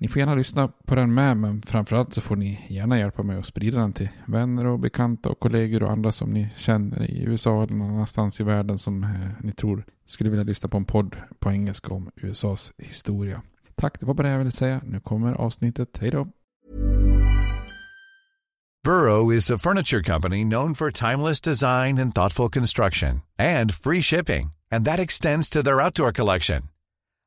Ni får gärna lyssna på den med, men framförallt så får ni gärna hjälpa mig att sprida den till vänner och bekanta och kollegor och andra som ni känner i USA eller någon annanstans i världen som eh, ni tror skulle vilja lyssna på en podd på engelska om USAs historia. Tack, det var bara det jag ville säga. Nu kommer avsnittet. Hej då! Burrow is a furniture company known for timeless design and thoughtful construction and free shipping, and that extends to their outdoor collection.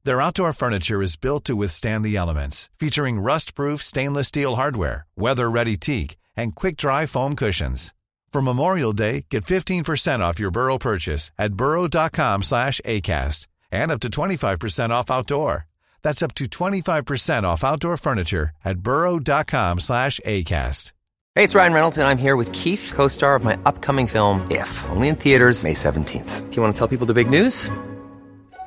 Their outdoor furniture is built to withstand the elements, featuring rust-proof stainless steel hardware, weather-ready teak, and quick-dry foam cushions. For Memorial Day, get 15% off your Burrow purchase at burrow.com slash ACAST and up to 25% off outdoor. That's up to 25% off outdoor furniture at burrow.com slash ACAST. Hey, it's Ryan Reynolds, and I'm here with Keith, co-star of my upcoming film, If, only in theaters May 17th. Do you want to tell people the big news?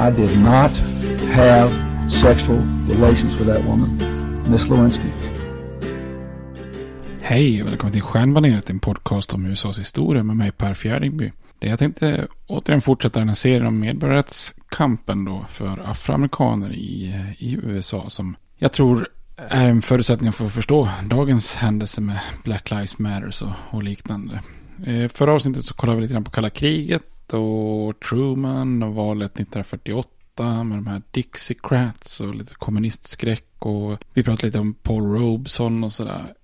I did not have sexual relations with that woman, Miss Lewinsky. Hej och välkommen till Stjärnbaneret, en podcast om USAs historia med mig Per Fjärdingby. Jag tänkte återigen fortsätta den här serien om medborgarrättskampen då för afroamerikaner i, i USA som jag tror är en förutsättning för att förstå dagens händelse med Black Lives Matter och, och liknande. Eh, förra avsnittet så kollade vi lite grann på kalla kriget och Truman och valet 1948 med de här Dixiecrats och lite kommunistskräck och vi pratade lite om Paul Robeson och sådär.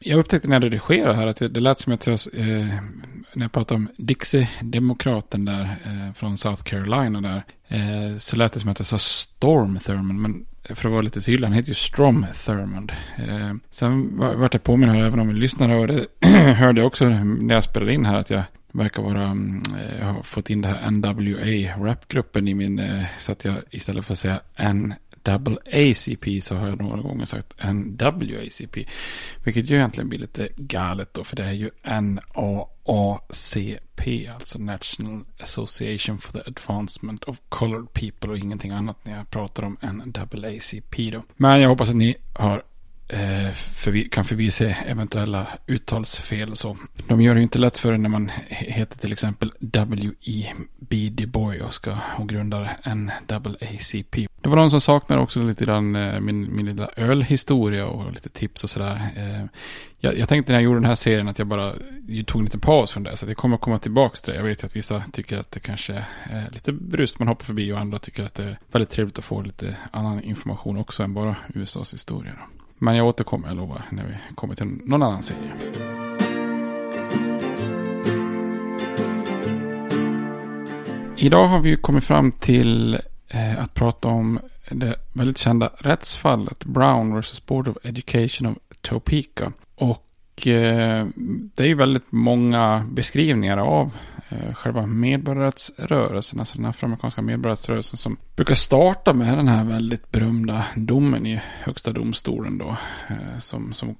Jag upptäckte när jag redigerade här att det, det lät som att jag, eh, när jag pratade om Dixie-demokraten där eh, från South Carolina där, eh, så lät det som att jag sa Storm Thurman, men för att vara lite tydlig, han heter ju Strom Thurmond. Eh, sen vart jag påminn här, även om vi lyssnade och det hörde jag också när jag spelade in här att jag verkar vara, mm, eh, jag har fått in det här NWA rapgruppen i min, eh, så att jag istället för att säga N ACP så har jag några gånger sagt NWACP. Vilket ju egentligen blir lite galet då, för det är ju NAACP, alltså National Association for the Advancement of Colored People och ingenting annat när jag pratar om NAACP då. Men jag hoppas att ni har Eh, förbi, kan förbise eventuella uttalsfel och så. De gör det ju inte lätt för när man heter till exempel W.E.B. Du Bois och, ska, och grundar NAACP. Det var de som saknade också lite grann eh, min, min lilla ölhistoria och lite tips och sådär. Eh, jag, jag, tänkte när jag gjorde den här serien att jag bara tog en liten paus från det. Så att jag kommer komma tillbaka till det. Jag vet ju att vissa tycker att det kanske är lite brust man hoppar förbi och andra tycker att det är väldigt trevligt att få lite annan information också än bara USAs historia. Då. Men jag återkommer, jag lovar, när vi kommer till någon annan serie. Idag har vi kommit fram till eh, att prata om det väldigt kända rättsfallet Brown vs. Board of Education of Topeka. Och Eh, det är ju väldigt många beskrivningar av eh, själva medborgarrättsrörelsen, alltså den afroamerikanska medborgarrättsrörelsen som brukar starta med den här väldigt berömda domen i högsta domstolen då, eh, som, som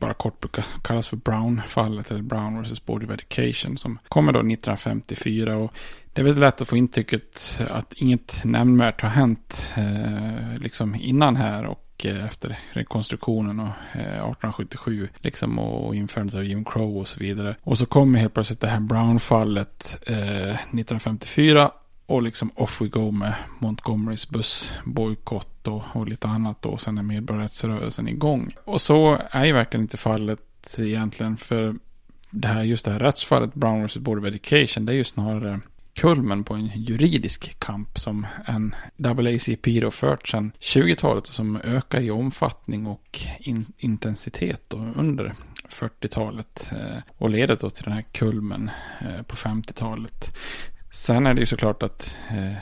bara kort brukar kallas för Brown-fallet eller Brown vs. Board of Education som kommer då 1954 och det är väl lätt att få intrycket att inget nämnvärt har hänt eh, liksom innan här och Eh, efter rekonstruktionen och eh, 1877 liksom och införandet av Jim Crow och så vidare. Och så kommer helt plötsligt det här Brown-fallet eh, 1954 och liksom off we go med Montgomerys bussbojkott och, och lite annat då. Sen är medborgarrättsrörelsen igång. Och så är ju verkligen inte fallet egentligen för det här, just det här rättsfallet Brown vs. Board of Education. Det är ju snarare kulmen på en juridisk kamp som en WACP då fört sedan 20-talet och som ökar i omfattning och in intensitet då under 40-talet eh, och leder då till den här kulmen eh, på 50-talet. Sen är det ju såklart att eh,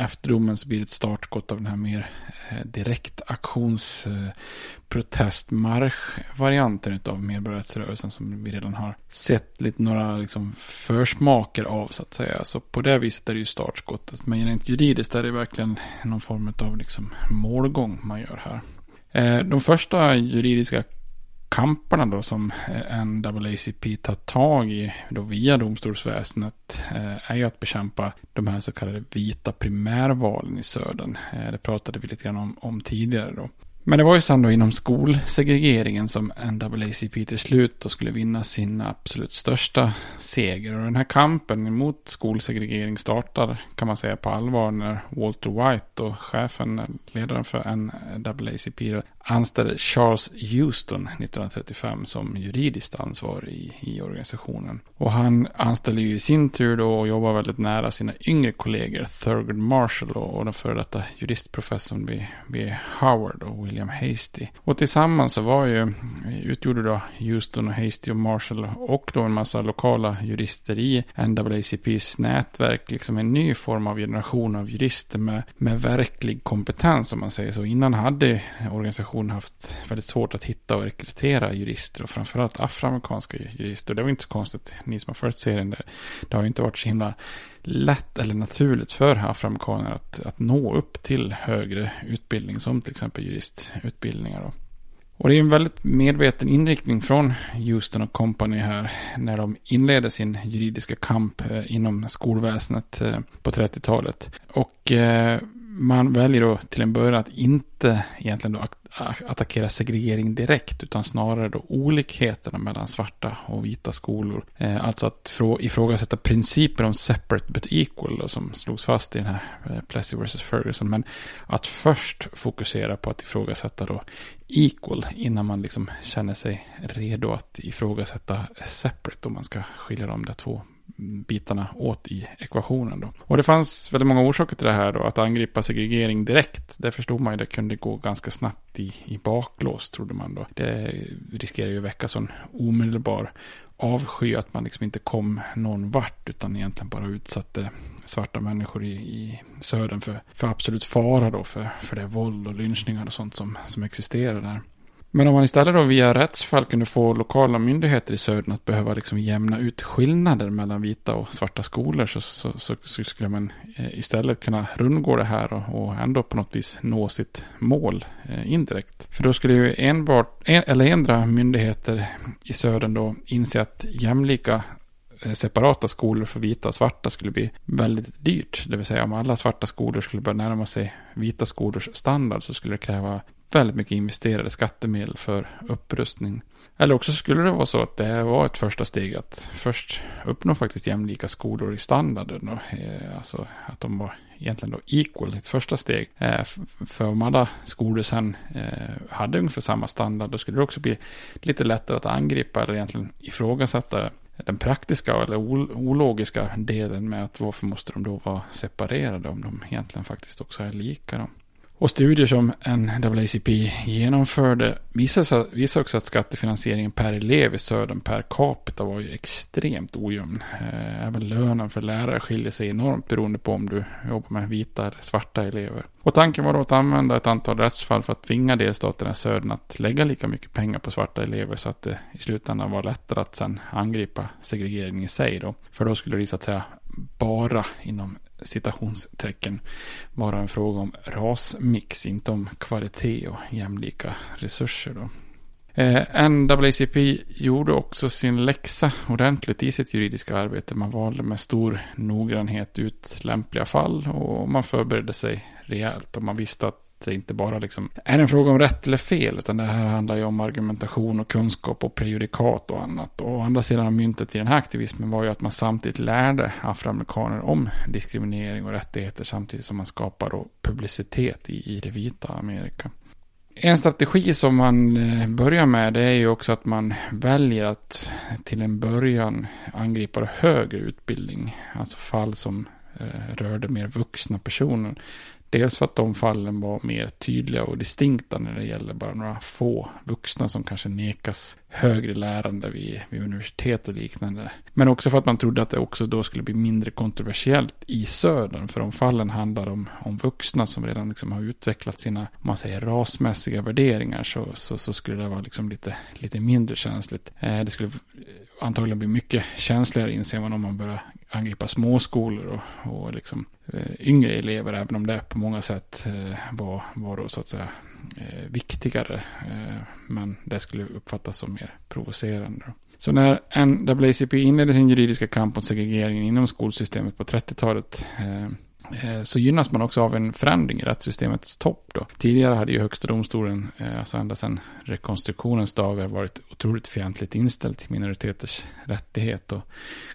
efter domen så blir det ett startskott av den här mer eh, direkt aktionsprotestmarsch-varianten eh, av medborgarrättsrörelsen som vi redan har sett lite några liksom, försmaker av så att säga. Så på det viset är det ju startskottet. Men rent juridiskt är det verkligen någon form av liksom, målgång man gör här. Eh, de första juridiska kamperna då som eh, NAACP tar tag i då via domstolsväsendet eh, är ju att bekämpa de här så kallade vita primärvalen i södern. Eh, det pratade vi lite grann om, om tidigare då. Men det var ju sen då inom skolsegregeringen som NAACP till slut då skulle vinna sin absolut största seger. Och den här kampen mot skolsegregering startar kan man säga på allvar när Walter White och chefen, ledaren för NAACP, anställde Charles Houston 1935 som juridiskt ansvarig i, i organisationen. Och han anställde ju i sin tur då och jobbade väldigt nära sina yngre kollegor Thurgood Marshall och, och den före detta juristprofessorn vid, vid Howard och William Hasty. Och tillsammans så var ju, utgjorde då Houston och Hasty och Marshall och då en massa lokala jurister i NAACPs nätverk, liksom en ny form av generation av jurister med, med verklig kompetens om man säger så. Innan hade organisationen organisation haft väldigt svårt att hitta och rekrytera jurister och framförallt afroamerikanska jurister. Det var inte så konstigt, ni som har följt serien. Det, det har inte varit så himla lätt eller naturligt för afroamerikaner att, att nå upp till högre utbildning som till exempel juristutbildningar. Då. Och det är en väldigt medveten inriktning från Houston och Company här när de inleder sin juridiska kamp eh, inom skolväsendet eh, på 30-talet. Och eh, man väljer då till en början att inte egentligen då attackera segregering direkt utan snarare då olikheterna mellan svarta och vita skolor. Eh, alltså att ifrågasätta principer om separate but equal då, som slogs fast i den här eh, Plessy vs. Ferguson. Men att först fokusera på att ifrågasätta då equal innan man liksom känner sig redo att ifrågasätta separate om man ska skilja de där två bitarna åt i ekvationen. Då. Och det fanns väldigt många orsaker till det här då. Att angripa segregering direkt, det förstod man ju, det kunde gå ganska snabbt i, i baklås, trodde man då. Det riskerar ju att väcka sån omedelbar avsky att man liksom inte kom någon vart utan egentligen bara utsatte svarta människor i, i södern för, för absolut fara då för, för det våld och lynchningar och sånt som, som existerar där. Men om man istället då via rättsfall kunde få lokala myndigheter i södern att behöva liksom jämna ut skillnader mellan vita och svarta skolor så, så, så, så skulle man eh, istället kunna rundgå det här och, och, ändå på något vis nå sitt mål eh, indirekt. För då skulle ju enbart, en, eller ändra myndigheter i södern då inse att jämlika eh, separata skolor för vita och svarta skulle bli väldigt dyrt. Det vill säga om alla svarta skolor skulle börja närma sig vita skolors standard så skulle det kräva väldigt mycket investerade skattemedel för upprustning. Eller också skulle det vara så att det var ett första steg att först uppnå faktiskt jämlika skolor i standarden. Och, eh, alltså att de var egentligen då equal, ett första steg. Eh, för om alla skolor sen eh, hade ungefär samma standard, då skulle det också bli lite lättare att angripa eller egentligen ifrågasätta den praktiska eller ologiska delen med att varför måste de då vara separerade om de egentligen faktiskt också är lika. Då. Och studier som NAACP genomförde visar, också att skattefinansieringen per elev i södern per capita var ju extremt ojämn. Eh, även lönen för lärare skiljer sig enormt beroende på om du jobbar med vita eller svarta elever. Och tanken var då att använda ett antal rättsfall för att tvinga delstaterna i södern att lägga lika mycket pengar på svarta elever så att det i slutändan var lättare att sen angripa segregeringen i sig då. För då skulle det så att säga bara inom citationstecken vara en fråga om rasmix, inte om kvalitet och jämlika resurser. Då. Eh, NAACP gjorde också sin läxa ordentligt i sitt juridiska arbete. Man valde med stor noggrannhet ut lämpliga fall och man förberedde sig rejält. Och man visste att det inte bara liksom är en fråga om rätt eller fel, utan det här handlar ju om argumentation och kunskap och prejudikat och annat. Och å andra sidan av myntet i den här aktivismen var ju att man samtidigt lärde afroamerikaner om diskriminering och rättigheter samtidigt som man skapar då publicitet i, i det vita Amerika. En strategi som man eh, börjar med det är ju också att man väljer att till en början angripa högre utbildning. Alltså fall som eh, rörde mer vuxna personer. Dels för att de fallen var mer tydliga och distinkta när det gäller bara några få vuxna som kanske nekas högre lärande vid, vid universitet och liknande. Men också för att man trodde att det också då skulle bli mindre kontroversiellt i södern. För de fallen handlar om, om vuxna som redan liksom har utvecklat sina, om man säger rasmässiga värderingar så, så, så skulle det vara liksom lite, lite mindre känsligt. Eh, det skulle antagligen bli mycket känsligare inser man om man börjar angripa småskolor och, och liksom, eh, yngre elever, även om det på många sätt eh, var, var då, så att säga eh, viktigare. Eh, men det skulle uppfattas som mer provocerande. Då. Så när NAACP inledde sin juridiska kamp mot segregeringen inom skolsystemet på 30-talet eh, Eh, så gynnas man också av en förändring i rättssystemets topp. Då. Tidigare hade ju Högsta domstolen, eh, alltså ända sedan rekonstruktionens dagar, varit otroligt fientligt inställd till minoriteters rättighet och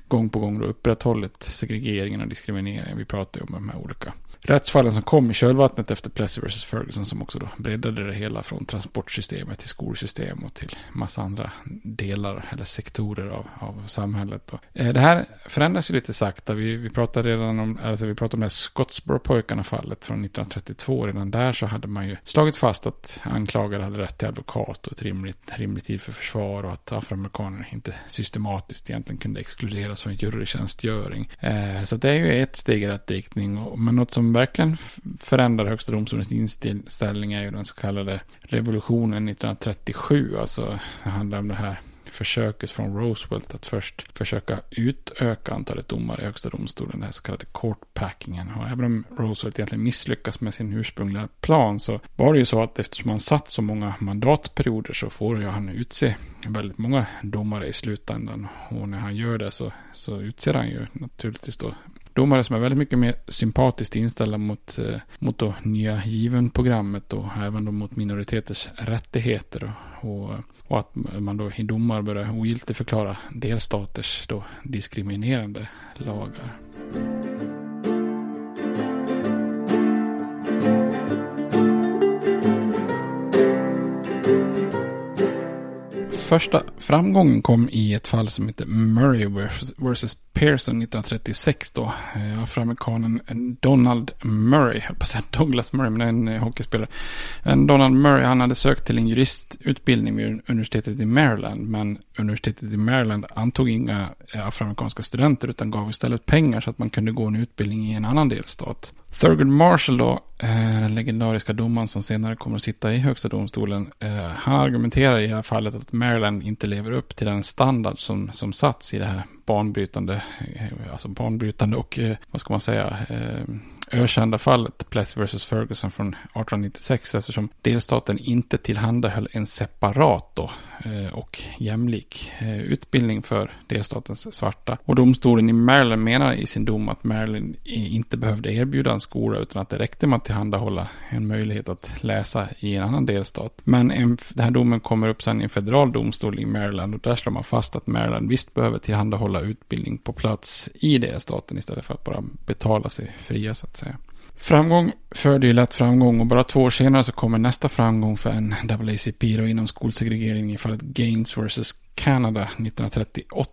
gång på gång då upprätthållit segregeringen och diskrimineringen. Vi pratar ju om de här olika rättsfallen som kom i kölvattnet efter Plessy vs. Ferguson som också då breddade det hela från transportsystemet till skolsystem och till massa andra delar eller sektorer av, av samhället. Och, eh, det här förändras ju lite sakta. Vi, vi pratade redan om, alltså vi pratade om det här Scottsboro-pojkarna fallet från 1932. Redan där så hade man ju slagit fast att anklagade hade rätt till advokat och ett rimligt, rimligt tid för försvar och att afroamerikaner inte systematiskt egentligen kunde exkluderas från jurytjänstgöring. Eh, så det är ju ett steg i rätt riktning. Och, men något som verkligen förändrar Högsta domstolens inställning är ju den så kallade revolutionen 1937. Alltså det handlar om det här försöket från Roosevelt att först försöka utöka antalet domare i högsta domstolen, den här så kallade courtpackingen. Och även om Roosevelt egentligen misslyckas med sin ursprungliga plan så var det ju så att eftersom han satt så många mandatperioder så får ju han utse väldigt många domare i slutändan. Och när han gör det så, så utser han ju naturligtvis då domare som är väldigt mycket mer sympatiskt inställda mot, eh, mot då nya given-programmet och även då mot minoriteters rättigheter. Och, och, att man då i domar börjar ogiltigförklara delstaters då diskriminerande lagar. Första framgången kom i ett fall som heter Murray vs. Pearson 1936 då. Eh, Afroamerikanen Donald Murray, jag på säga Douglas Murray, men en eh, hockeyspelare. En Donald Murray, han hade sökt till en juristutbildning vid universitetet i Maryland, men universitetet i Maryland antog inga afroamerikanska studenter utan gav istället pengar så att man kunde gå en utbildning i en annan delstat. Thurgood Marshall då, den legendariska domaren som senare kommer att sitta i högsta domstolen, eh, han argumenterar i det här fallet att Maryland inte lever upp till den standard som, som satts i det här banbrytande, eh, alltså banbrytande och vad ska man säga, ökända fallet Plessy vs. Ferguson från 1896 eftersom delstaten inte tillhandahöll en separat då, eh, och jämlik eh, utbildning för delstatens svarta. Och domstolen i Maryland menar i sin dom att Maryland inte behövde erbjuda en skola utan att det räckte med att tillhandahålla en möjlighet att läsa i en annan delstat. Men en, den här domen kommer upp sen i en federal domstol i Maryland och där slår man fast att Maryland visst behöver tillhandahålla utbildning på plats i delstaten istället för att bara betala sig fria så att säga. Framgång föder ju lätt framgång och bara två år senare så kommer nästa framgång för NAACP då inom skolsegregering i fallet Gaines vs. Canada 1938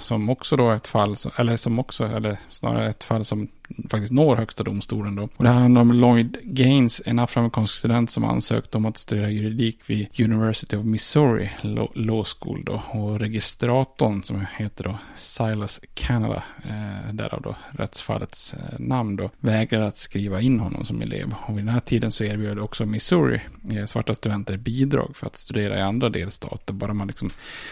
som också då är ett fall, eller som också, eller snarare ett fall som faktiskt når högsta domstolen då. Och det handlar om Lloyd Gaines, en afroamerikansk student som ansökt om att studera juridik vid University of Missouri Law School då. Och registratorn som heter då Silas Canada, eh, därav då rättsfallets eh, namn då, vägrar att skriva in honom som elev. Och vid den här tiden så erbjöd också Missouri eh, svarta studenter bidrag för att studera i andra delstater. Bara man liksom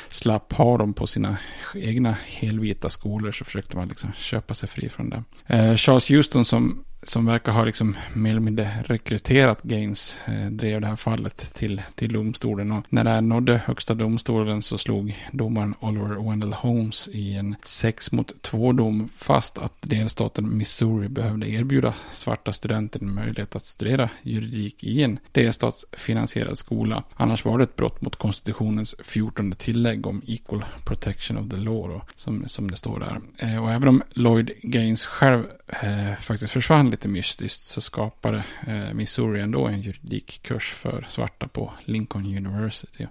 slapp ha dem på sina egna helvita skolor så försökte man liksom köpa sig fri från det. Eh, Charles Houston som som verkar ha liksom mer eller mindre rekryterat Gaines eh, drev det här fallet till, till domstolen. Och när det här nådde högsta domstolen så slog domaren Oliver Wendell Holmes i en 6 mot 2 dom fast att delstaten Missouri behövde erbjuda svarta studenter en möjlighet att studera juridik i en delstatsfinansierad skola. Annars var det ett brott mot konstitutionens 14 tillägg om equal protection of the law då, som, som det står där. Eh, och även om Lloyd Gaines själv eh, faktiskt försvann lite mystiskt så skapade eh, Missouri ändå en juridikkurs för svarta på Lincoln University.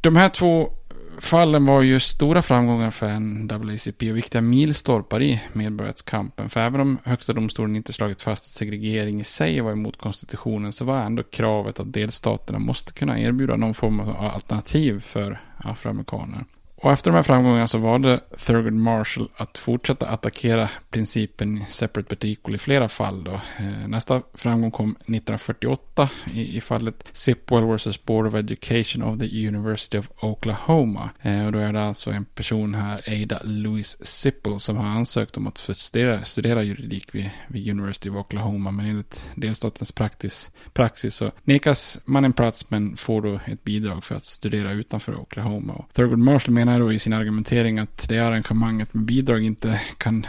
De här två fallen var ju stora framgångar för NAACP och viktiga milstolpar i medborgarrättskampen. För även om högsta domstolen inte slagit fast att segregering i sig var emot konstitutionen så var ändå kravet att delstaterna måste kunna erbjuda någon form av alternativ för afroamerikaner. Och efter de här framgångarna så valde Thurgood Marshall att fortsätta attackera principen separate but equal i flera fall. Då. Eh, nästa framgång kom 1948 i, i fallet Sipwell vs. Board of Education of the University of Oklahoma. Eh, och då är det alltså en person här, Ada Louise Sipple, som har ansökt om att få studera, studera juridik vid, vid University of Oklahoma. Men enligt delstatens praxis, praxis så nekas man en plats men får då ett bidrag för att studera utanför Oklahoma. Och Thurgood Marshall menar menar då i sin argumentering att det arrangemanget med bidrag inte kan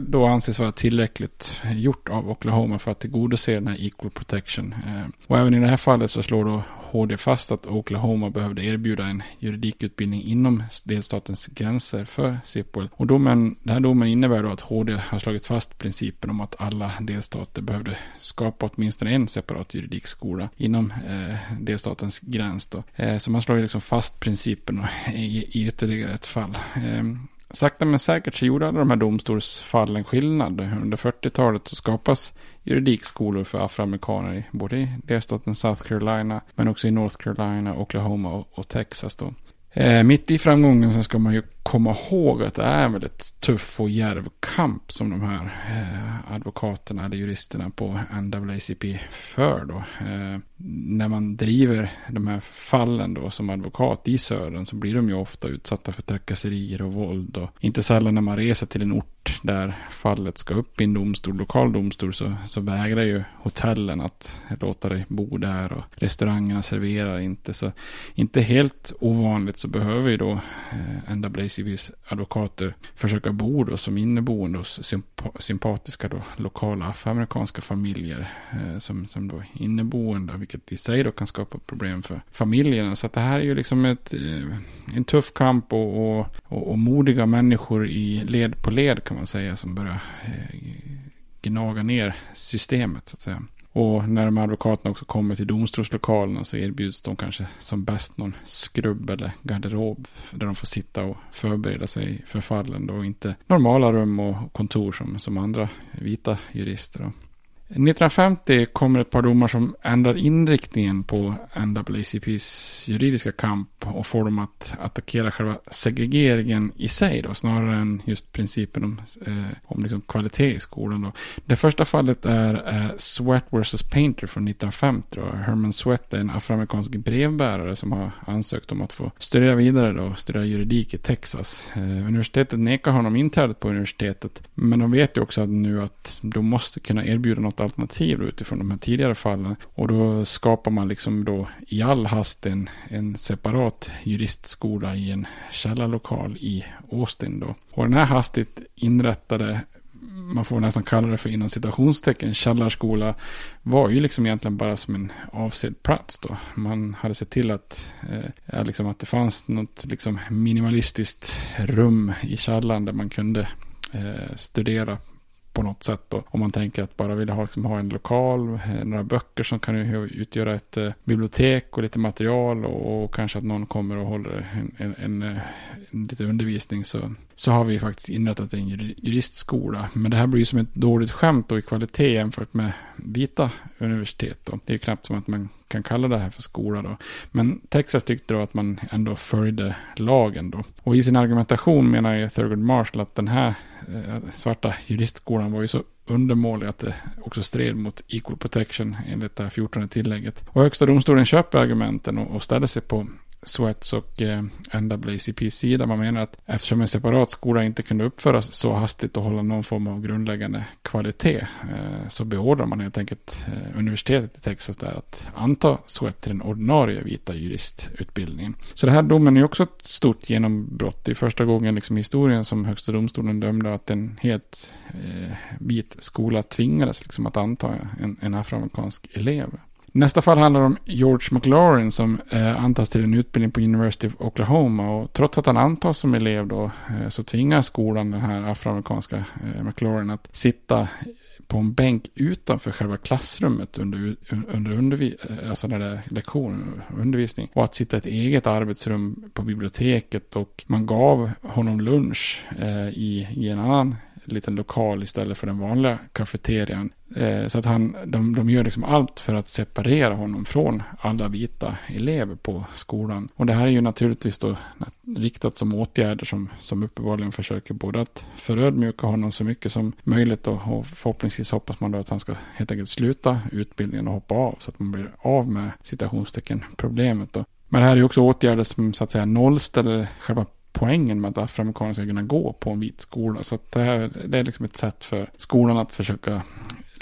då anses vara tillräckligt gjort av Oklahoma för att tillgodose den här equal protection. Eh, och även i det här fallet så slår då HD fast att Oklahoma behövde erbjuda en juridikutbildning inom delstatens gränser för Sipwell. Och domen, den här domen innebär då att HD har slagit fast principen om att alla delstater behövde skapa åtminstone en separat juridikskola inom eh, delstatens gräns. Då. Eh, så man slår ju liksom fast principen i, i ytterligare ett fall. Eh, Sakta men säkert så gjorde alla de här domstolsfallen skillnad. Under 40-talet så skapas juridikskolor för afroamerikaner både i delstaten South Carolina men också i North Carolina, Oklahoma och, och Texas då. Eh, mitt i framgången så ska man ju komma ihåg att det är en väldigt tuff och djärv kamp som de här eh, advokaterna eller juristerna på NAACP för då. Eh, när man driver de här fallen då som advokat i södern så blir de ju ofta utsatta för trakasserier och våld och inte sällan när man reser till en ort där fallet ska upp i en domstol, lokal domstol så, så vägrar ju hotellen att låta dig bo där och restaurangerna serverar inte så inte helt ovanligt så behöver ju då eh, NAACP exempelvis advokater försöka bo då som inneboende hos symp sympatiska då, lokala afroamerikanska familjer eh, som, som då inneboende, vilket i sig då kan skapa problem för familjerna. Så att det här är ju liksom ett, eh, en tuff kamp och, och, och, och, modiga människor i led på led kan man säga som börjar eh, gnaga ner systemet så att säga. Och när de här advokaterna också kommer till domstolslokalerna så erbjuds de kanske som bäst någon skrubb eller garderob där de får sitta och förbereda sig för fallen då. Och inte normala rum och kontor som, som andra vita jurister. Då. 1950 kommer ett par domar som ändrar inriktningen på NAACPs juridiska kamp och får dem att attackera själva segregeringen i sig då, snarare än just principen om, eh, om liksom kvalitet i skolan. Då. Det första fallet är, är Sweat vs. Painter från 1950. Då. Herman Sweat är en afroamerikansk brevbärare som har ansökt om att få studera vidare då, studera juridik i Texas. Eh, universitetet nekar honom inträdet på universitetet, men de vet ju också att nu att de måste kunna erbjuda något alternativ utifrån de här tidigare fallen. Och då skapar man liksom då i all hast en, en separat juristskola i en källarlokal i Austin då. Och den här hastigt inrättade man får nästan kalla det för inom citationstecken, källarskola var ju liksom egentligen bara som en avsedd plats då. Man hade sett till att, eh, liksom att det fanns något liksom minimalistiskt rum i källaren där man kunde eh, studera på något sätt. Då. Om man tänker att bara vilja ha, liksom, ha en lokal, eh, några böcker som kan utgöra ett eh, bibliotek och lite material och, och, kanske att någon kommer och håller en, en, en, eh, en lite undervisning så, så har vi faktiskt inrättat en juristskola. Men det här blir ju som ett dåligt skämt då i kvalitet jämfört med vita universitet. Då. Det är ju knappt som att man kan kalla det här för skola då. Men Texas tyckte då att man ändå följde lagen då. Och i sin argumentation menar ju Thurgood Marshall att den här eh, svarta juristskolan var ju så undermålig att det också stred mot equal protection enligt det här 14 tillägget. Och högsta domstolen köper argumenten och, och ställer sig på Sweats och eh, NAACPs sida. Man menar att eftersom en separat skola inte kunde uppföras så hastigt och hålla någon form av grundläggande kvalitet eh, så beordrar man helt enkelt eh, universitetet i Texas där att anta Sweat till den ordinarie vita juristutbildningen. Så det här domen är också ett stort genombrott. Det är första gången liksom i historien som högsta domstolen dömde att en helt eh, vit skola tvingades liksom att anta en, en afroamerikansk elev. Nästa fall handlar om George McLaurin som eh, antas till en utbildning på University of Oklahoma. Och trots att han antas som elev då eh, så tvingar skolan den här afroamerikanska eh, McLaurin att sitta på en bänk utanför själva klassrummet under, under undervi eh, alltså när det är lektion och undervisning. Och att sitta i ett eget arbetsrum på biblioteket och man gav honom lunch eh, i, i en annan liten lokal istället för den vanliga kafeterian. Eh, så att han, de, de gör liksom allt för att separera honom från alla vita elever på skolan. Och det här är ju naturligtvis då riktat som åtgärder som, som uppenbarligen försöker både att förödmjuka honom så mycket som möjligt och, och förhoppningsvis hoppas man då att han ska helt enkelt sluta utbildningen och hoppa av så att man blir av med citationstecken problemet då. Men det här är ju också åtgärder som så att säga nollställer själva poängen med att afroamerikaner ska kunna gå på en vit skola. Så det, här, det är liksom ett sätt för skolan att försöka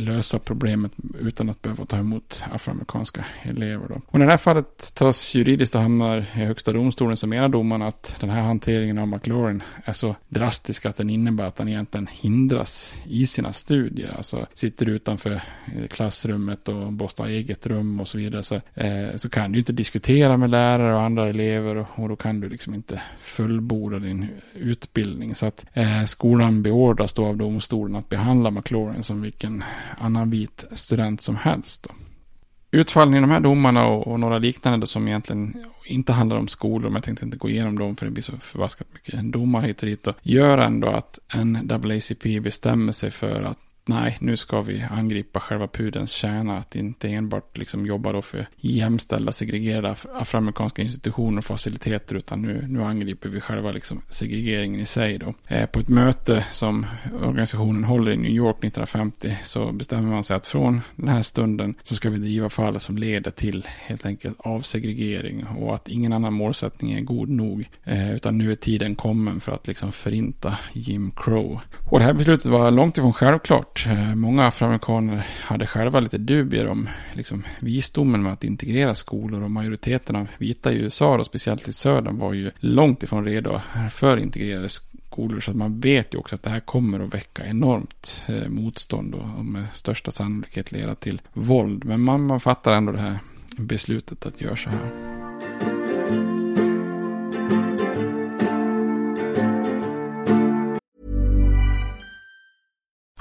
lösa problemet utan att behöva ta emot afroamerikanska elever. Då. Och när det här fallet tas juridiskt och hamnar i högsta domstolen så menar domaren att den här hanteringen av McLaurin är så drastisk att den innebär att han egentligen hindras i sina studier. Alltså sitter utanför eh, klassrummet och måste ha eget rum och så vidare. Så, eh, så kan du inte diskutera med lärare och andra elever och, och då kan du liksom inte fullborda din utbildning. Så att eh, skolan beordras då av domstolen att behandla McLaurin som vilken annan vit student som helst. Då. Utfallen i de här domarna och, och, några liknande som egentligen inte handlar om skolor, men jag tänkte inte gå igenom dem för det blir så förbaskat mycket domar hit och dit, då, gör ändå att NAACP bestämmer sig för att nej, nu ska vi angripa själva pudens kärna. Att inte enbart liksom jobba då för jämställda, segregerade afroamerikanska institutioner och faciliteter, utan nu, nu angriper vi själva liksom segregeringen i sig då. Eh, på ett möte som organisationen håller i New York 1950 så bestämmer man sig att från den här stunden så ska vi driva fall som leder till helt enkelt avsegregering och att ingen annan målsättning är god nog, eh, utan nu är tiden kommen för att liksom förinta Jim Crow. Och det här beslutet var långt ifrån självklart. Eh, många afroamerikaner hade själva lite dubier om liksom, visdomen med att integrera skolor och majoriteten av vita i USA och speciellt i södern var ju långt ifrån redo för integrerade skolor. Så att man vet ju också att det här kommer att väcka enormt eh, motstånd och, med största sannolikhet leda till våld. Men man, man fattar ändå det här beslutet att göra så här.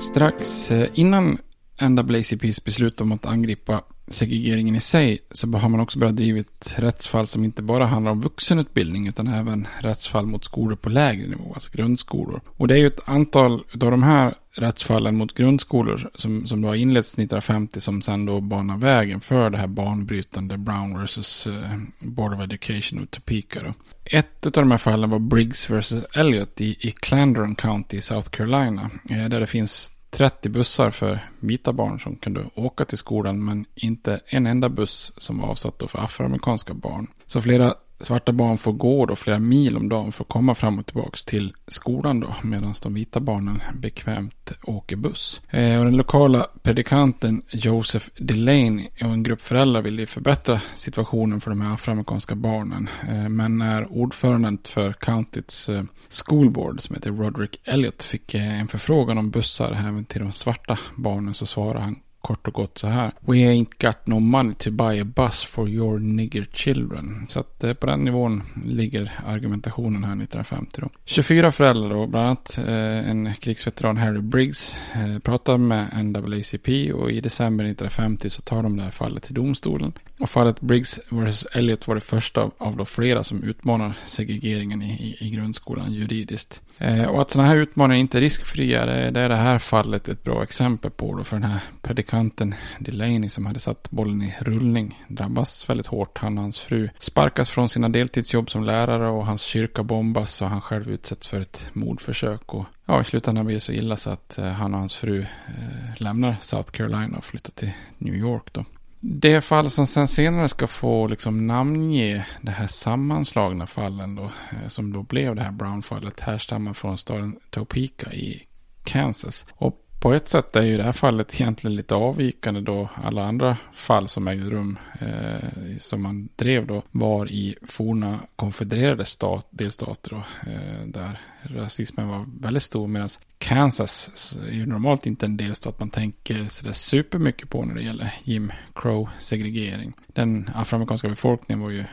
Strax eh, innan NAACPs beslut om att angripa segregeringen i sig så har man också börjat drivit rättsfall som inte bara handlar om vuxenutbildning utan även rättsfall mot skolor på lägre nivå, alltså grundskolor. Och det är ju ett antal av de här rättsfallen mot grundskolor som, som då har inletts 1950 som sen då banar vägen för det här banbrytande Brown vs. Eh, Board of Education of Topeka. Då. Ett av de här fallen var Briggs vs. Elliot i, i Clandron County i South Carolina. Eh, där det finns 30 bussar för vita barn som kunde åka till skolan men inte en enda buss som var avsatt för afroamerikanska barn. Så flera svarta barn får gå då flera mil om dagen för att komma fram och tillbaka till skolan då medan de vita barnen bekvämt åker buss. Eh, och den lokala predikanten Joseph Delaney och en grupp föräldrar ville förbättra situationen för de här afroamerikanska barnen. Eh, men när ordföranden för countyts eh, schoolboard som heter Roderick Elliot fick eh, en förfrågan om bussar även till de svarta barnen så svarade han kort och gott så här. We ain't got no money to buy a bus for your nigger children. Så att eh, på den nivån ligger argumentationen här 1950 då. 24 föräldrar då, bland annat eh, en krigsveteran Harry Briggs eh, pratar med NAACP och i december 1950 så tar de det här fallet till domstolen. Och fallet Briggs vs. Elliot var det första av, av flera som utmanar segregeringen i, i, i grundskolan juridiskt. Eh, och att sådana här utmaningar inte är riskfria, det, det, är det här fallet ett bra exempel på. Då, för den här predikanten Delaney som hade satt bollen i rullning drabbas väldigt hårt. Han och hans fru sparkas från sina deltidsjobb som lärare och hans kyrka bombas och han själv utsätts för ett mordförsök. Och ja, i slutändan blir det så illa så att eh, han och hans fru eh, lämnar South Carolina och flyttar till New York. Då. Det fall som sen senare ska få liksom namnge det här sammanslagna fallen då, eh, som då blev det här Brown-fallet, härstammar från staden Topeka i Kansas. Och på ett sätt är ju det här fallet egentligen lite avvikande då alla andra fall som ägde rum eh, som man drev då var i forna konfedererade stat, delstater då, eh, där rasismen var väldigt stor medan Kansas är ju normalt inte en delstat man tänker sådär supermycket på när det gäller Jim Crow-segregering. Den afroamerikanska befolkningen var ju eh,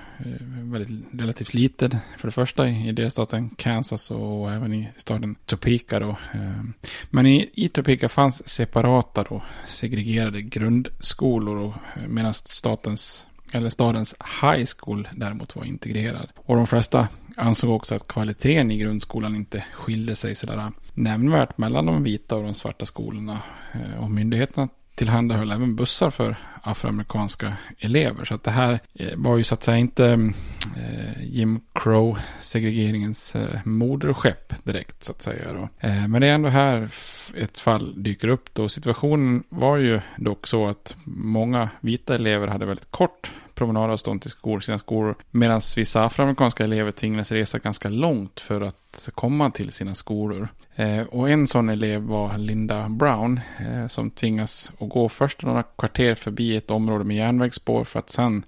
väldigt relativt liten för det första i delstaten Kansas och även i staden Topeka då. Eh. Men i, i Topeka fanns separata då segregerade grundskolor eh, medan statens eller stadens high school däremot var integrerad. Och de flesta ansåg också att kvaliteten i grundskolan inte skilde sig sådär nämnvärt mellan de vita och de svarta skolorna. Eh, och myndigheterna tillhandahöll även bussar för afroamerikanska elever. Så att det här eh, var ju så att säga inte eh, Jim Crow segregeringens eh, moderskepp direkt så att säga. Då. Men det är ändå här ett fall dyker upp då. Situationen var ju dock så att många vita elever hade väldigt kort promenadavstånd till skol, sina skolor. Medan vissa afroamerikanska elever tvingades resa ganska långt för att komma till sina skolor. Eh, och en sån elev var Linda Brown eh, som tvingas att gå först några kvarter förbi ett område med järnvägsspår för att sen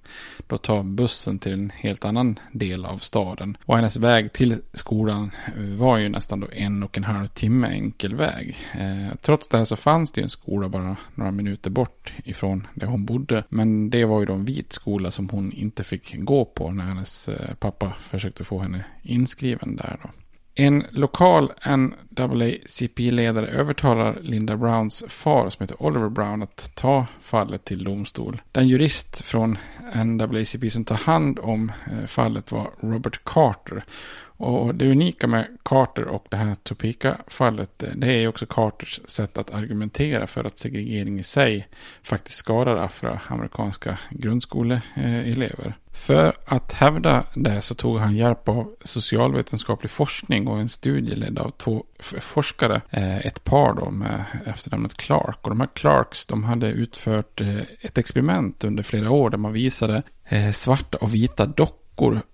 då ta bussen till en helt annan del av staden. Och hennes väg till skolan eh, var ju nästan då en och en halv timme enkel väg. Eh, trots det här så fanns det ju en skola bara några minuter bort ifrån där hon bodde. Men det var ju då en vit skola som hon inte fick gå på när hennes eh, pappa försökte få henne inskriven där då. En lokal NAACP-ledare övertalar Linda Browns far, som heter Oliver Brown, att ta fallet till domstol. Den jurist från NAACP som tar hand om eh, fallet var Robert Carter. Och det unika med Carter och det här Topeka-fallet, eh, det är också Carters sätt att argumentera för att segregering i sig faktiskt skadar afroamerikanska grundskoleelever. För att hävda det så tog han hjälp av socialvetenskaplig forskning och en studie ledd av två forskare. Eh, ett par då med efternamnet Clark. Och de här Clarks de hade utfört eh, ett experiment under flera år där man visade eh, svarta och vita dockor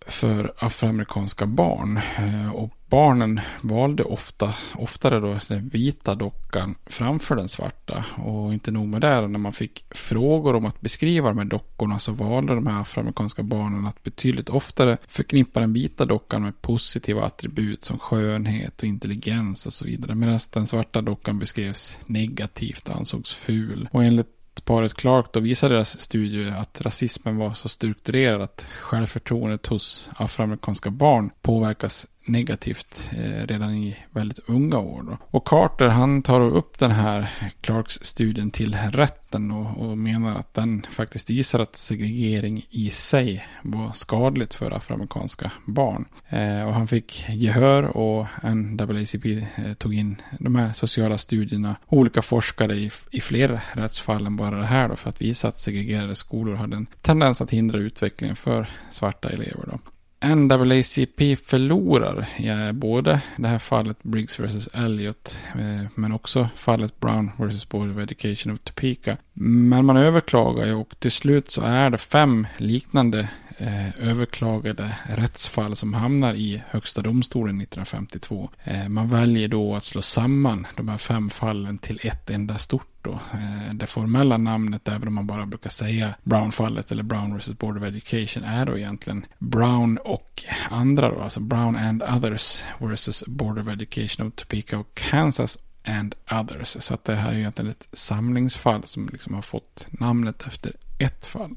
för afroamerikanska barn. Eh, och barnen valde ofta, oftare då den vita dockan framför den svarta. Och inte nog med det, när man fick frågor om att beskriva de här dockorna så valde de här afroamerikanska barnen att betydligt oftare förknippa den vita dockan med positiva attribut som skönhet och intelligens och så vidare. Medan den svarta dockan beskrevs negativt och ansågs ful. Och enligt paret Clark då visade deras studie att rasismen var så strukturerad att självförtroendet hos afroamerikanska barn påverkas negativt eh, redan i väldigt unga år. Då. Och Carter han tar upp den här Clarks studien till rätten och, och, menar att den faktiskt visar att segregering i sig var skadligt för afroamerikanska barn. Eh, och han fick gehör och NAACP eh, tog in de här sociala studierna olika forskare i, i fler rättsfall än bara det här då för att visa att segregerade skolor hade en tendens att hindra utvecklingen för svarta elever. Då. NAACP förlorar ja, både det här fallet Briggs vs. Elliot eh, men också fallet Brown vs. Board of Education of Topeka. Men man överklagar ju och till slut så är det fem liknande eh, överklagade rättsfall som hamnar i Högsta domstolen 1952. Eh, man väljer då att slå samman de här fem fallen till ett enda stort då. Eh, det formella namnet, även om man bara brukar säga Brown-fallet eller Brown vs. Board of Education, är då egentligen Brown och andra då, alltså Brown and others vs. Board of Education of Topeka och Kansas and others. Så att det här är egentligen ett samlingsfall som liksom har fått namnet efter ett fall.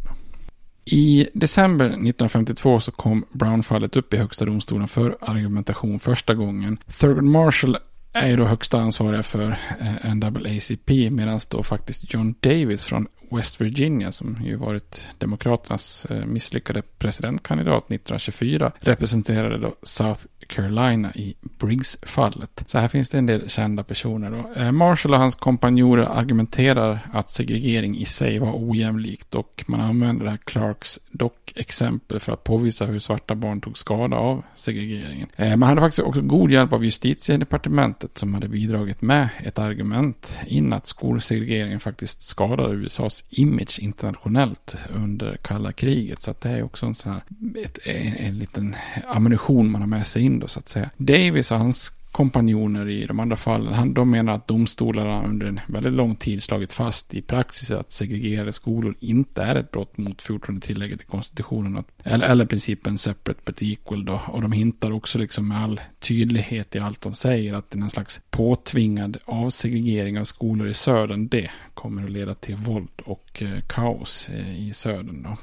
I december 1952 så kom Brown-fallet upp i högsta domstolen för argumentation första gången. Thurgood Marshall är ju då högsta ansvariga för eh, NAACP medan då faktiskt John Davis från West Virginia som ju varit Demokraternas eh, misslyckade presidentkandidat 1924 representerade då South Carolina i Briggs-fallet. Så här finns det en del kända personer då. Eh, Marshall och hans kompanjorer argumenterar att segregering i sig var ojämlikt och man använder det här Clarks dock-exempel för att påvisa hur svarta barn tog skada av segregeringen. Eh, man hade faktiskt också god hjälp av justitiedepartementet som hade bidragit med ett argument in att skolsegregeringen faktiskt skadade USAs image internationellt under kalla kriget. Så att det är också en sån här, ett, en, en liten ammunition man har med sig in då så att säga. Davis och hans kompanjoner i de andra fallen, han, de menar att domstolarna under en väldigt lång tid slagit fast i praxis att segregerade skolor inte är ett brott mot 14 tillägget i konstitutionen. Att, eller, eller principen separate but equal då. Och de hintar också liksom med all tydlighet i allt de säger att det är någon slags påtvingad avsegregering av skolor i södern. Det kommer att leda till våld och eh, kaos eh, i södern då.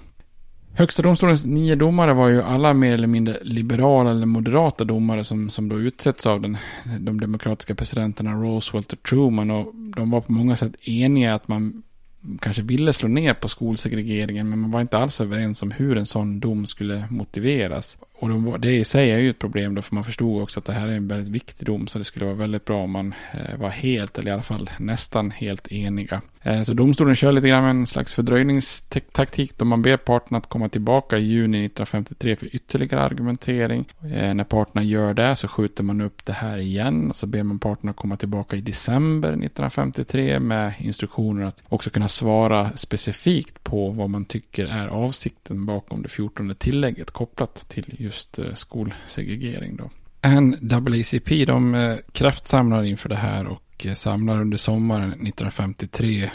Högsta domstolens nio domare var ju alla mer eller mindre liberala eller moderata domare som, som då utsätts av den, de demokratiska presidenterna Roosevelt och Truman. Och de var på många sätt eniga att man kanske ville slå ner på skolsegregeringen men man var inte alls överens om hur en sån dom skulle motiveras. Och det i sig är ju ett problem då, för man förstod också att det här är en väldigt viktig dom, så det skulle vara väldigt bra om man eh, var helt, eller i alla fall nästan helt eniga. Eh, så domstolen kör lite grann med en slags fördröjningstaktik då man ber parterna att komma tillbaka i juni 1953 för ytterligare argumentering. Eh, när parterna gör det så skjuter man upp det här igen och så ber man parterna komma tillbaka i december 1953 med instruktioner att också kunna svara specifikt på vad man tycker är avsikten bakom det 14 tillägget kopplat till just just eh, skolsegregering. Då. NAACP de eh, kraftsamlar inför det här och eh, samlar under sommaren 1953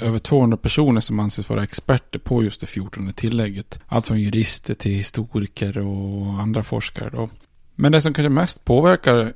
över 200 personer som anses vara experter på just det 14 tillägget. Allt från jurister till historiker och andra forskare. Då. Men det som kanske mest påverkar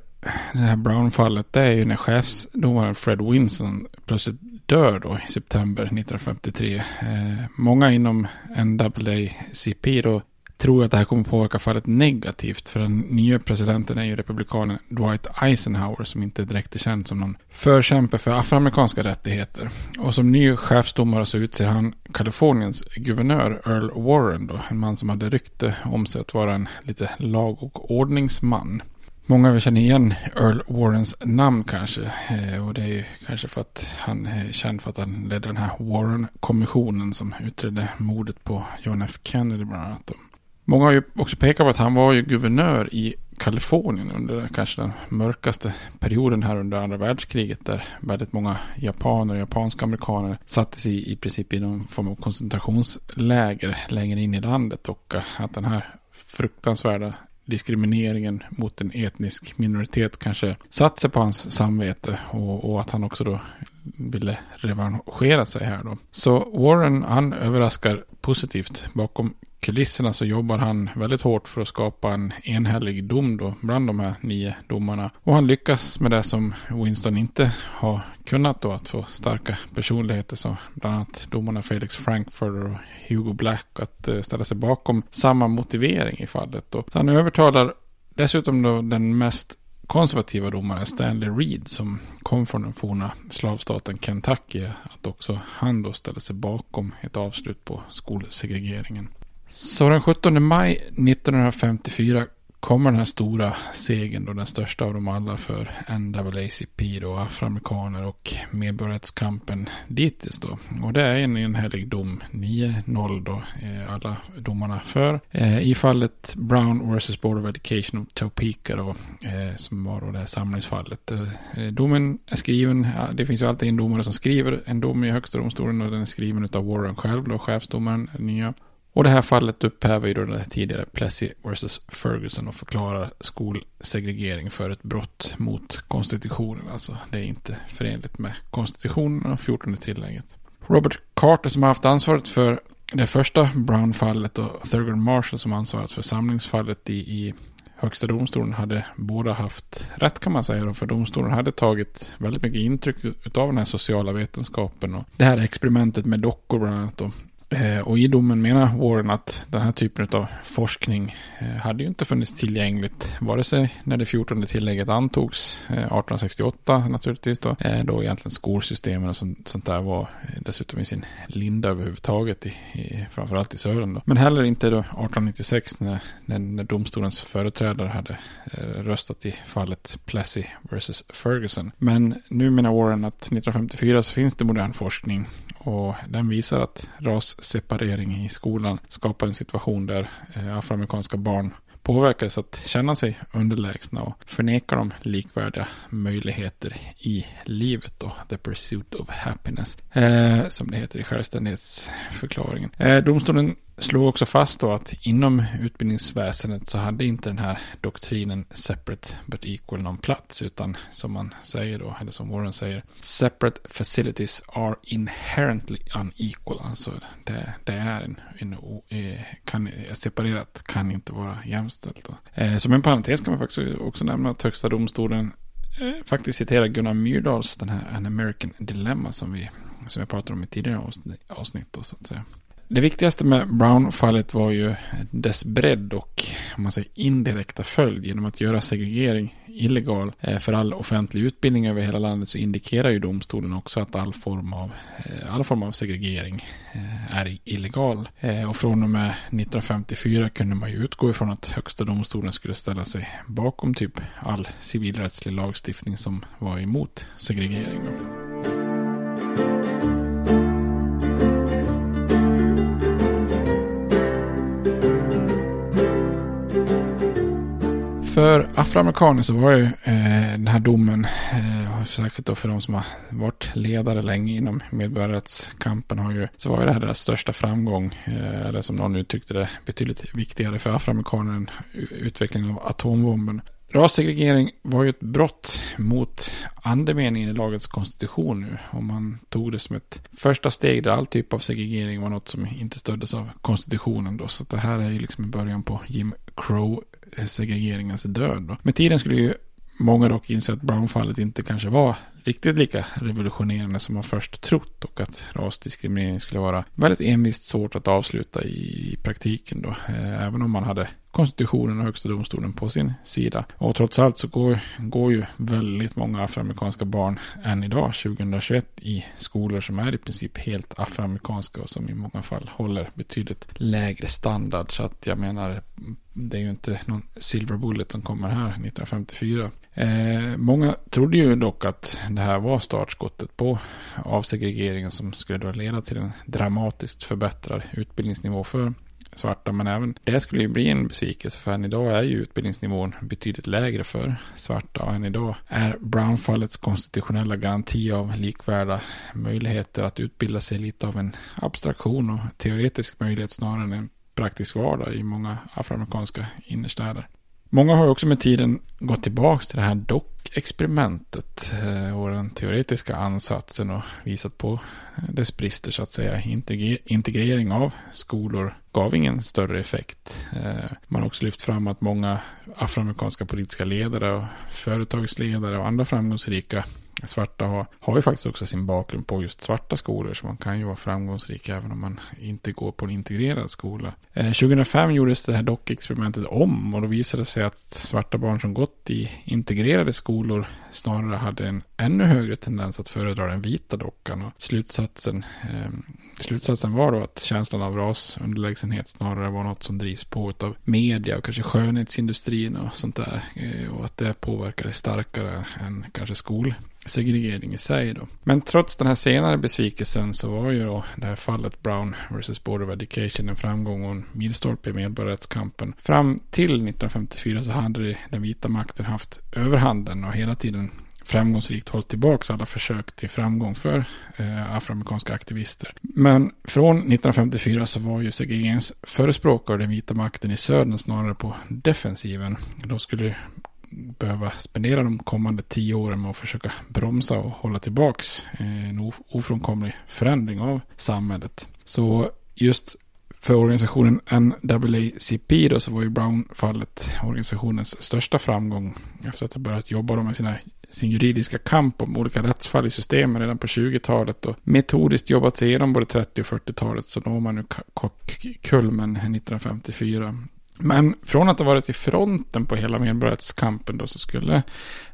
det här Brown-fallet det är ju när chefsdomaren Fred Winson plötsligt dör då i september 1953. Eh, många inom NAACP då tror att det här kommer påverka fallet negativt. För den nya presidenten är ju republikanen Dwight Eisenhower som inte direkt är känd som någon förkämpe för afroamerikanska rättigheter. Och som ny chefsdomare så utser han Kaliforniens guvernör Earl Warren då. En man som hade rykte om sig att vara en lite lag och ordningsman. Många av er känner igen Earl Warrens namn kanske. Eh, och det är ju kanske för att han är känd för att han ledde den här Warren-kommissionen som utredde mordet på John F. Kennedy bland annat. Många har ju också pekat på att han var ju guvernör i Kalifornien under kanske den mörkaste perioden här under andra världskriget där väldigt många japaner och japanska amerikaner sattes i, i princip i någon form av koncentrationsläger längre in i landet och eh, att den här fruktansvärda diskrimineringen mot en etnisk minoritet kanske satt sig på hans samvete och, och, att han också då ville revanschera sig här då. Så Warren han överraskar positivt. Bakom kulisserna så jobbar han väldigt hårt för att skapa en enhällig dom då bland de här nio domarna. Och han lyckas med det som Winston inte har kunnat då att få starka personligheter som bland annat domarna Felix Frankfurter och Hugo Black att eh, ställa sig bakom samma motivering i fallet då. Så han övertalar dessutom då den mest konservativa domaren Stanley Reed som kom från den forna slavstaten Kentucky att också han då ställer sig bakom ett avslut på skolsegregeringen. Så den 17 maj 1954 kommer den här stora segern då den största av dem alla för NAACP då, afroamerikaner och medborgarrättskampen dittills då. Och det är en enhällig dom, 9-0 då, eh, alla domarna för. Eh, I fallet Brown vs Board of Education of Topeka då, eh, som var då det här samlingsfallet. Eh, eh, domen är skriven, det finns ju alltid en domare som skriver en dom i högsta domstolen och den är skriven av Warren själv då, chefsdomaren, nya. Och det här fallet upphäver ju då den tidigare Plessy vs. Ferguson och förklarar skolsegregering för ett brott mot konstitutionen. Alltså det är inte förenligt med konstitutionen och 14 tillägget. Robert Carter som har haft ansvaret för det första Brown-fallet och Thurgood Marshall som ansvarat för samlingsfallet i, i Högsta domstolen hade båda haft rätt kan man säga. För domstolen hade tagit väldigt mycket intryck av den här sociala vetenskapen och det här experimentet med dockor bland annat. Då. Eh, och i domen menar Warren att den här typen av forskning eh, hade ju inte funnits tillgängligt vare sig när det 14 tillägget antogs eh, 1868 naturligtvis då. Då egentligen skolsystemen och sånt, sånt där var dessutom i sin linda överhuvudtaget i, i, framförallt i södern då. Men heller inte då 1896 när, när, när domstolens företrädare hade röstat i fallet Plessy vs. Ferguson. Men nu menar Warren att 1954 så finns det modern forskning och den visar att rasseparering i skolan skapar en situation där eh, afroamerikanska barn påverkas att känna sig underlägsna och förneka dem likvärdiga möjligheter i livet och the pursuit of happiness, eh, som det heter i självständighetsförklaringen. Eh, domstolen slog också fast då att inom utbildningsväsendet så hade inte den här doktrinen separate but equal någon plats utan som man säger då, eller som Warren säger, separate facilities are inherently unequal. Alltså det, det är en, en eh, kan, separerat kan inte vara jämställt. Då. Eh, som en parentes kan man faktiskt också nämna att högsta domstolen eh, faktiskt citerar Gunnar Myrdals den här An American Dilemma som vi som jag pratade om i tidigare avsnitt då, så att säga. Det viktigaste med Brown-fallet var ju dess bredd och om man säger, indirekta följd. Genom att göra segregering illegal eh, för all offentlig utbildning över hela landet så indikerar ju domstolen också att all form av, eh, all form av segregering eh, är illegal. Och från och med 1954 kunde man ju utgå ifrån att högsta domstolen skulle ställa sig bakom typ all civilrättslig lagstiftning som var emot segregering. För afroamerikaner så var ju eh, den här domen, eh, särskilt då för de som har varit ledare länge inom medborgarrättskampen, har ju, så var ju det här deras största framgång, eh, eller som någon uttryckte det, betydligt viktigare för afroamerikaner än utvecklingen av atombomben. Rassegregering var ju ett brott mot andemeningen i lagets konstitution nu. Och man tog det som ett första steg där all typ av segregering var något som inte stöddes av konstitutionen då. Så det här är ju liksom början på Jim Crow Eh, segregeringens död. Då. Med tiden skulle ju många dock inse att Brown-fallet inte kanske var riktigt lika revolutionerande som man först trott och att rasdiskriminering skulle vara väldigt envist svårt att avsluta i praktiken då. Eh, även om man hade konstitutionen och högsta domstolen på sin sida. Och trots allt så går, går ju väldigt många afroamerikanska barn än idag, 2021, i skolor som är i princip helt afroamerikanska och som i många fall håller betydligt lägre standard. Så att jag menar, det är ju inte någon silver bullet som kommer här 1954. Eh, många trodde ju dock att det här var startskottet på avsegregeringen som skulle då leda till en dramatiskt förbättrad utbildningsnivå för svarta. Men även det skulle ju bli en besvikelse för än idag är ju utbildningsnivån betydligt lägre för svarta. Och än idag är Brownfallets konstitutionella garanti av likvärda möjligheter att utbilda sig lite av en abstraktion och teoretisk möjlighet snarare än en praktisk vardag i många afroamerikanska innerstäder. Många har också med tiden gått tillbaka till det här dock-experimentet eh, och den teoretiska ansatsen och visat på dess brister så att säga. Integrering av skolor gav ingen större effekt. Eh, man har också lyft fram att många afroamerikanska politiska ledare och företagsledare och andra framgångsrika svarta har, har ju faktiskt också sin bakgrund på just svarta skolor. Så man kan ju vara framgångsrik även om man inte går på en integrerad skola. Eh, 2005 gjordes det här dockexperimentet om och då visade det sig att svarta barn som gått i integrerade skolor snarare hade en ännu högre tendens att föredra den vita dockan. Och slutsatsen, eh, slutsatsen var då att känslan av rasunderlägsenhet snarare var något som drivs på av media och kanske skönhetsindustrin och sånt där. Eh, och att det påverkade starkare än kanske skol segregering i sig då. Men trots den här senare besvikelsen så var ju då det här fallet Brown vs. Board of Education en framgång och en milstolpe i medborgarrättskampen. Fram till 1954 så hade den vita makten haft överhanden och hela tiden framgångsrikt hållit tillbaka alla försök till framgång för eh, afroamerikanska aktivister. Men från 1954 så var ju segregeringsförespråkare den vita makten i södern snarare på defensiven. Då skulle behöva spendera de kommande tio åren med att försöka bromsa och hålla tillbaks eh, en ofrånkomlig förändring av samhället. Så just för organisationen NAACP då så var ju Brown-fallet organisationens största framgång efter att ha börjat jobba med sina, sin juridiska kamp om olika rättsfall i systemen redan på 20-talet och metodiskt jobbat sig igenom både 30 och 40-talet så når man nu kulmen 1954. Eh, men från att ha varit i fronten på hela medborgarrättskampen då så skulle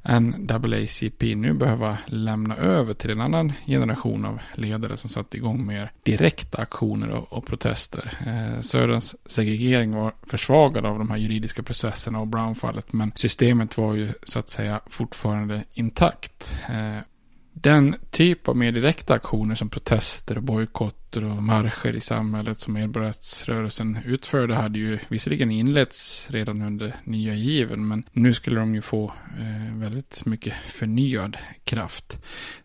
NAACP nu behöva lämna över till en annan generation av ledare som satte igång mer direkta aktioner och, och protester. Eh, Söderns segregering var försvagad av de här juridiska processerna och Brown-fallet men systemet var ju så att säga fortfarande intakt. Eh, den typ av mer direkta aktioner som protester och bojkotter och marscher i samhället som medborgarrättsrörelsen utförde hade ju visserligen inletts redan under nya given men nu skulle de ju få eh, väldigt mycket förnyad kraft.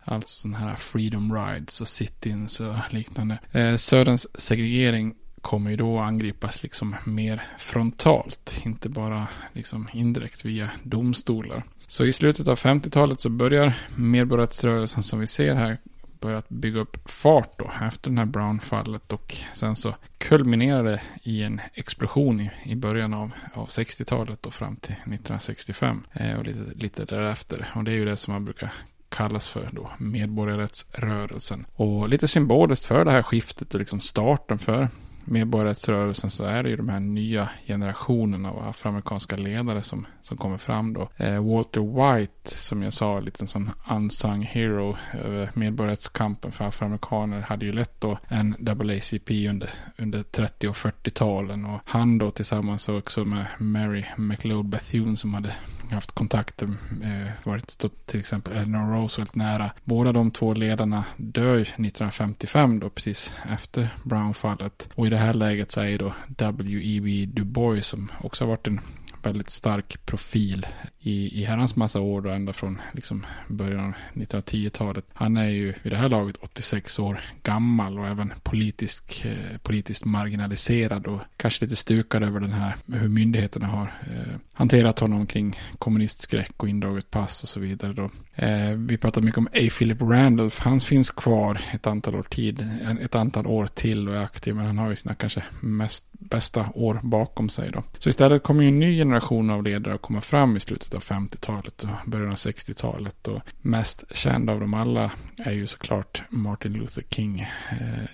Alltså sådana här freedom rides och sit-ins och liknande. Eh, Söderns segregering kommer ju då angripas liksom mer frontalt, inte bara liksom indirekt via domstolar. Så i slutet av 50-talet så börjar medborgarrättsrörelsen som vi ser här börjat bygga upp fart då efter den här Brown-fallet och sen så kulminerar det i en explosion i, i början av, av 60-talet och fram till 1965 eh, och lite, lite därefter. Och det är ju det som man brukar kallas för då medborgarrättsrörelsen. Och lite symboliskt för det här skiftet och liksom starten för medborgarrättsrörelsen så är det ju de här nya generationerna av afroamerikanska ledare som, som kommer fram då. Eh, Walter White, som jag sa, en liten sån unsung hero över medborgarrättskampen för afroamerikaner, hade ju lett då en AACP under, under 30 och 40-talen och han då tillsammans också med Mary McLeod Bethune som hade haft kontakter, eh, varit stått till exempel Eleanor Roosevelt nära. Båda de två ledarna dör 1955 då precis efter Brown-fallet. Och i det här läget så är ju då W.E.B. Du Bois som också har varit en väldigt stark profil i, i herrans massa år då, ända från liksom början av 1910-talet. Han är ju vid det här laget 86 år gammal och även politisk, eh, politiskt marginaliserad och kanske lite stukad över den här hur myndigheterna har eh, hanterat honom kring kommunistskräck och indraget pass och så vidare. Då. Eh, vi pratar mycket om A. Philip Randolph. Han finns kvar ett antal år tid, ett antal år till och är aktiv, men han har ju sina kanske mest bästa år bakom sig då. Så istället kommer ju en ny generation av ledare att komma fram i slutet av 50-talet och början av 60-talet och mest känd av dem alla är ju såklart Martin Luther King, eh,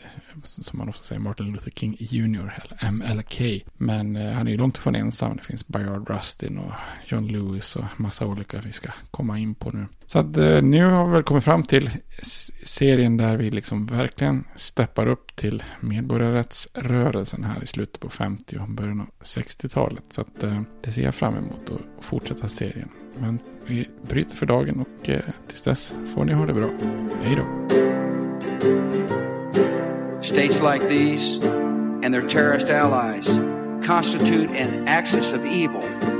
som man ofta säger Martin Luther King Jr. eller MLK. Men eh, han är ju långt ifrån ensam. Det finns Bayard Rustin och John Lewis och massa olika vi ska komma in på nu. Så att eh, nu har vi väl kommit fram till serien där vi liksom verkligen steppar upp till medborgarrättsrörelsen här i slutet på 50 och början av 60-talet. Så att eh, det ser jag fram emot att fortsätta serien. Men vi bryter för dagen och eh, tills dess får ni ha det bra. Hej då! States like these and their terrorist allies constitute an axis of evil.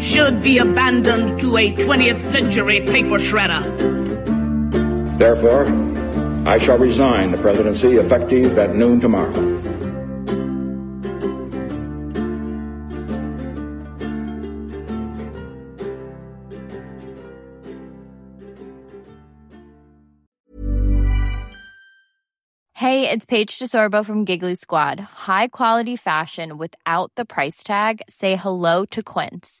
should be abandoned to a 20th century paper shredder. Therefore, I shall resign the presidency effective at noon tomorrow. Hey, it's Paige DeSorbo from Giggly Squad. High quality fashion without the price tag. Say hello to Quince.